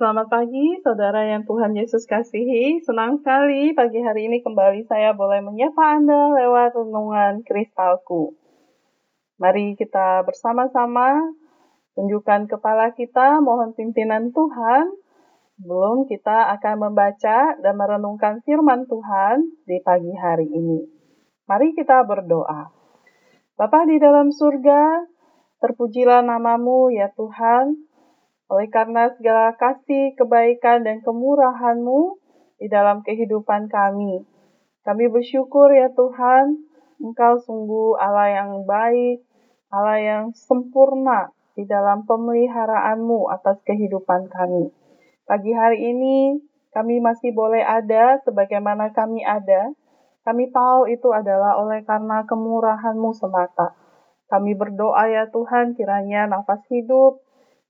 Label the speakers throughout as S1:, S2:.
S1: Selamat pagi, saudara yang Tuhan Yesus kasihi. Senang sekali pagi hari ini kembali saya boleh menyapa Anda lewat renungan kristalku. Mari kita bersama-sama tunjukkan kepala kita, mohon pimpinan Tuhan. Sebelum kita akan membaca dan merenungkan firman Tuhan di pagi hari ini. Mari kita berdoa. Bapa di dalam surga, terpujilah namamu ya Tuhan. Oleh karena segala kasih, kebaikan, dan kemurahan-Mu di dalam kehidupan kami. Kami bersyukur ya Tuhan, Engkau sungguh Allah yang baik, Allah yang sempurna di dalam pemeliharaan-Mu atas kehidupan kami. Pagi hari ini kami masih boleh ada sebagaimana kami ada. Kami tahu itu adalah oleh karena kemurahan-Mu semata. Kami berdoa ya Tuhan kiranya nafas hidup,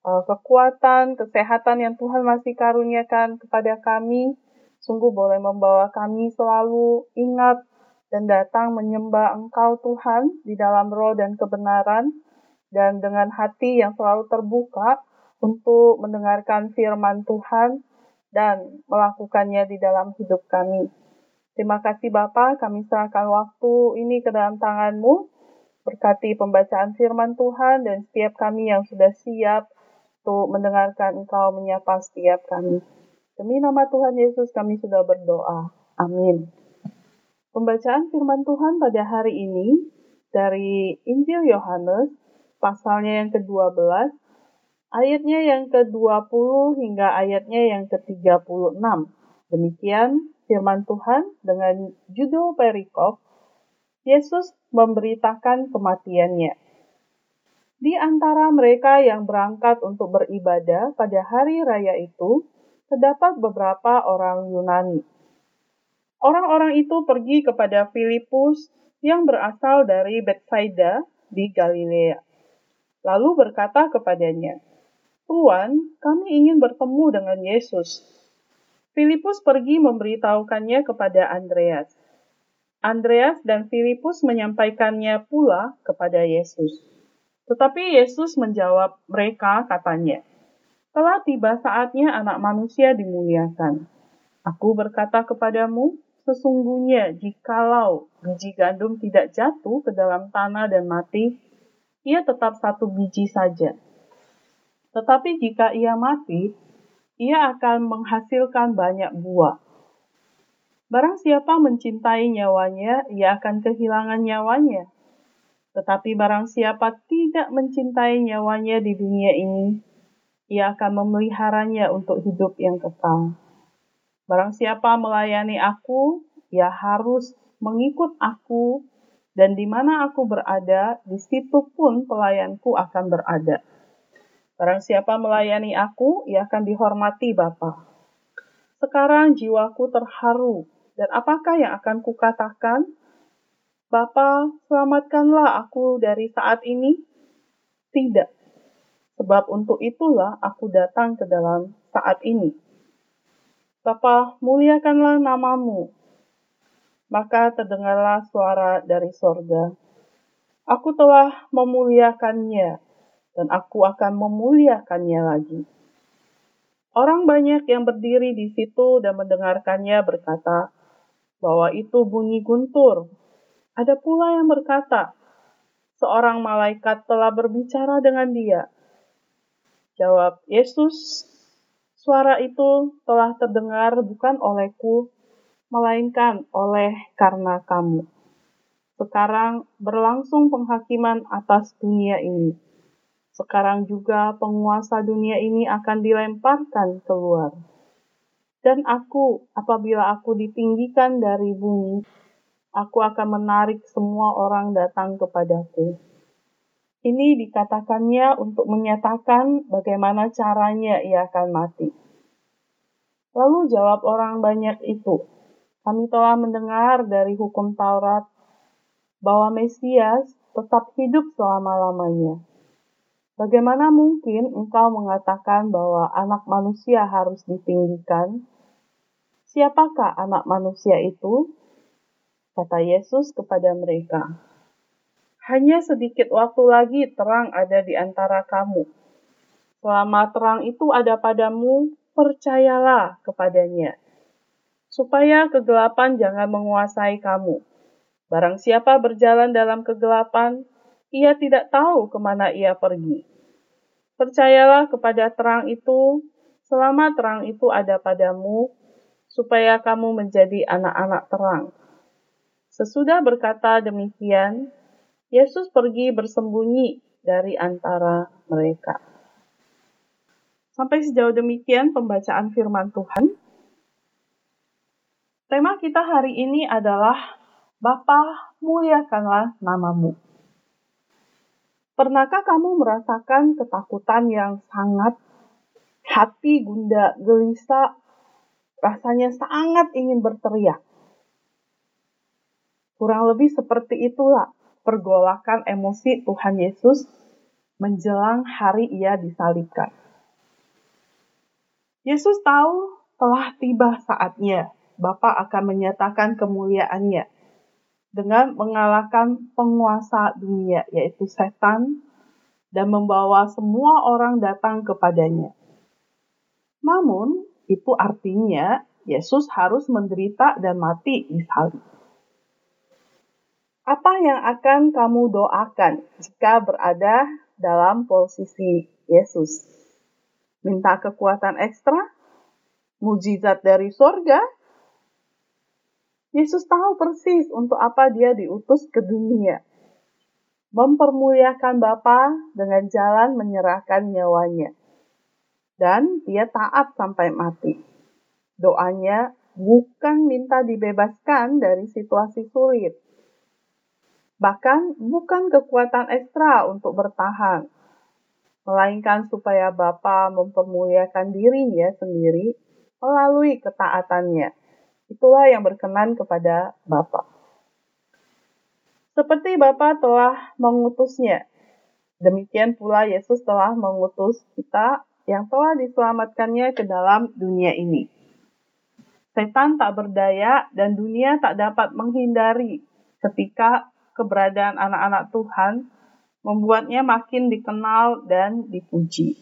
S1: uh, kekuatan, kesehatan yang Tuhan masih karuniakan kepada kami, sungguh boleh membawa kami selalu ingat dan datang menyembah Engkau Tuhan di dalam roh dan kebenaran, dan dengan hati yang selalu terbuka untuk mendengarkan firman Tuhan dan melakukannya di dalam hidup kami. Terima kasih Bapak, kami serahkan waktu ini ke dalam tangan-Mu. Berkati pembacaan firman Tuhan dan setiap kami yang sudah siap untuk mendengarkan Engkau menyapa setiap kami. Demi nama Tuhan Yesus kami sudah berdoa. Amin. Pembacaan firman Tuhan pada hari ini dari Injil Yohanes pasalnya yang ke-12 ayatnya yang ke-20 hingga ayatnya yang ke-36. Demikian firman Tuhan dengan judul perikop Yesus memberitakan kematiannya. Di antara mereka yang berangkat untuk beribadah pada hari raya itu, terdapat beberapa orang Yunani. Orang-orang itu pergi kepada Filipus yang berasal dari Bethsaida di Galilea. Lalu berkata kepadanya, Tuan, kami ingin bertemu dengan Yesus. Filipus pergi memberitahukannya kepada Andreas. Andreas dan Filipus menyampaikannya pula kepada Yesus. Tetapi Yesus menjawab mereka katanya, telah tiba saatnya anak manusia dimuliakan. Aku berkata kepadamu, sesungguhnya jikalau biji gandum tidak jatuh ke dalam tanah dan mati, ia tetap satu biji saja. Tetapi jika ia mati, ia akan menghasilkan banyak buah. Barang siapa mencintai nyawanya, ia akan kehilangan nyawanya. Tetapi barang siapa tidak mencintai nyawanya di dunia ini, ia akan memeliharanya untuk hidup yang kekal. Barang siapa melayani aku, ia harus mengikut aku, dan di mana aku berada, di situ pun pelayanku akan berada. Barang siapa melayani aku, ia akan dihormati Bapa. Sekarang jiwaku terharu, dan apakah yang akan kukatakan? Bapa, selamatkanlah aku dari saat ini. Tidak, sebab untuk itulah aku datang ke dalam saat ini. Bapa, muliakanlah namamu. Maka terdengarlah suara dari sorga. Aku telah memuliakannya, dan aku akan memuliakannya lagi. Orang banyak yang berdiri di situ dan mendengarkannya berkata bahwa itu bunyi guntur ada pula yang berkata, seorang malaikat telah berbicara dengan dia. Jawab Yesus, suara itu telah terdengar bukan olehku, melainkan oleh karena kamu. Sekarang berlangsung penghakiman atas dunia ini. Sekarang juga penguasa dunia ini akan dilemparkan keluar. Dan aku, apabila aku ditinggikan dari bumi, aku akan menarik semua orang datang kepadaku. Ini dikatakannya untuk menyatakan bagaimana caranya ia akan mati. Lalu jawab orang banyak itu, kami telah mendengar dari hukum Taurat bahwa Mesias tetap hidup selama-lamanya. Bagaimana mungkin engkau mengatakan bahwa anak manusia harus ditinggikan? Siapakah anak manusia itu? Kata Yesus kepada mereka. Hanya sedikit waktu lagi terang ada di antara kamu. Selama terang itu ada padamu, percayalah kepadanya, supaya kegelapan jangan menguasai kamu. Barang siapa berjalan dalam kegelapan, ia tidak tahu ke mana ia pergi. Percayalah kepada terang itu, selama terang itu ada padamu, supaya kamu menjadi anak-anak terang. Sesudah berkata demikian, Yesus pergi bersembunyi dari antara mereka. Sampai sejauh demikian pembacaan firman Tuhan. Tema kita hari ini adalah Bapa muliakanlah namamu. Pernahkah kamu merasakan ketakutan yang sangat hati gunda gelisah, rasanya sangat ingin berteriak? Kurang lebih seperti itulah pergolakan emosi Tuhan Yesus menjelang hari ia disalibkan. Yesus tahu telah tiba saatnya Bapa akan menyatakan kemuliaannya dengan mengalahkan penguasa dunia yaitu setan dan membawa semua orang datang kepadanya. Namun, itu artinya Yesus harus menderita dan mati di salib. Apa yang akan kamu doakan jika berada dalam posisi Yesus? minta kekuatan ekstra, mujizat dari sorga. Yesus tahu persis untuk apa dia diutus ke dunia. Mempermuliakan Bapa dengan jalan menyerahkan nyawanya. Dan dia taat sampai mati. Doanya bukan minta dibebaskan dari situasi sulit. Bahkan bukan kekuatan ekstra untuk bertahan, melainkan supaya Bapa mempermuliakan dirinya sendiri melalui ketaatannya. Itulah yang berkenan kepada Bapa. Seperti Bapa telah mengutusnya, demikian pula Yesus telah mengutus kita yang telah diselamatkannya ke dalam dunia ini. Setan tak berdaya dan dunia tak dapat menghindari ketika keberadaan anak-anak Tuhan membuatnya makin dikenal dan dipuji.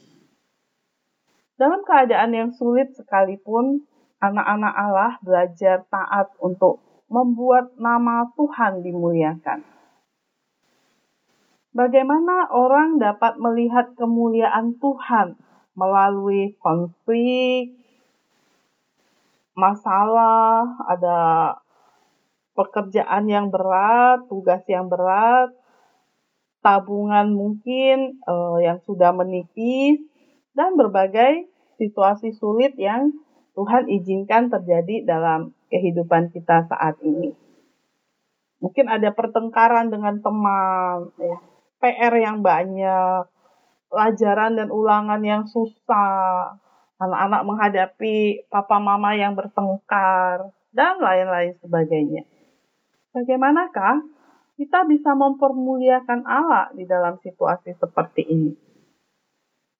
S1: Dalam keadaan yang sulit sekalipun, anak-anak Allah belajar taat untuk membuat nama Tuhan dimuliakan. Bagaimana orang dapat melihat kemuliaan Tuhan melalui konflik, masalah, ada pekerjaan yang berat, tugas yang berat, tabungan mungkin uh, yang sudah menipis, dan berbagai situasi sulit yang Tuhan izinkan terjadi dalam kehidupan kita saat ini. Mungkin ada pertengkaran dengan teman, ya, PR yang banyak, pelajaran dan ulangan yang susah, anak-anak menghadapi papa mama yang bertengkar, dan lain-lain sebagainya. Bagaimanakah kita bisa mempermuliakan Allah di dalam situasi seperti ini?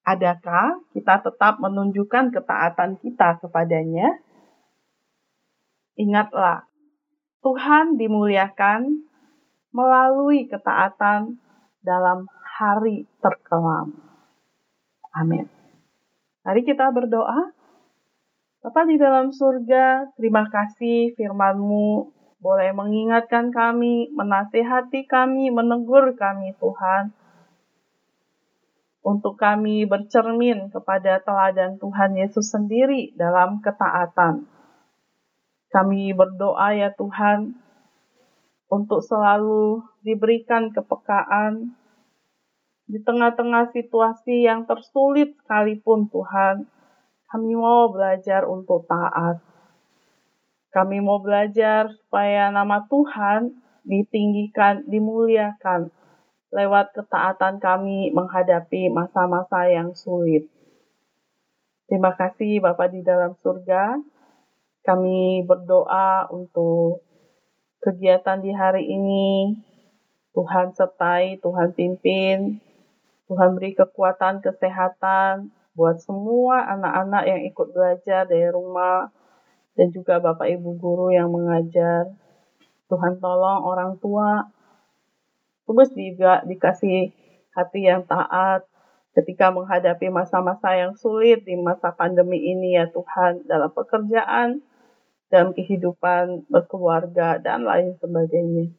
S1: Adakah kita tetap menunjukkan ketaatan kita kepadanya? Ingatlah, Tuhan dimuliakan melalui ketaatan dalam hari terkelam. Amin. Mari kita berdoa. Bapak di dalam surga, terima kasih firman-Mu boleh mengingatkan kami, menasehati kami, menegur kami Tuhan. Untuk kami bercermin kepada teladan Tuhan Yesus sendiri dalam ketaatan. Kami berdoa ya Tuhan, untuk selalu diberikan kepekaan di tengah-tengah situasi yang tersulit sekalipun Tuhan. Kami mau belajar untuk taat kami mau belajar supaya nama Tuhan ditinggikan, dimuliakan lewat ketaatan kami menghadapi masa-masa yang sulit. Terima kasih Bapak di dalam surga. Kami berdoa untuk kegiatan di hari ini. Tuhan sertai, Tuhan pimpin, Tuhan beri kekuatan, kesehatan buat semua anak-anak yang ikut belajar dari rumah, dan juga Bapak Ibu guru yang mengajar. Tuhan tolong orang tua terus juga dikasih hati yang taat ketika menghadapi masa-masa yang sulit di masa pandemi ini ya Tuhan, dalam pekerjaan, dalam kehidupan berkeluarga, dan lain sebagainya.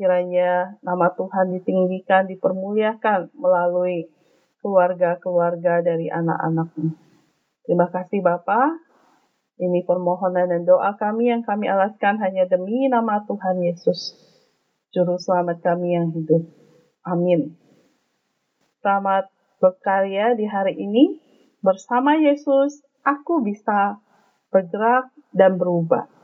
S1: Kiranya nama Tuhan ditinggikan, dipermuliakan melalui keluarga-keluarga dari anak-anakmu. Terima kasih Bapak. Ini permohonan dan doa kami yang kami alaskan hanya demi nama Tuhan Yesus, Juru Selamat kami yang hidup. Amin. Selamat berkarya di hari ini. Bersama Yesus, aku bisa bergerak dan berubah.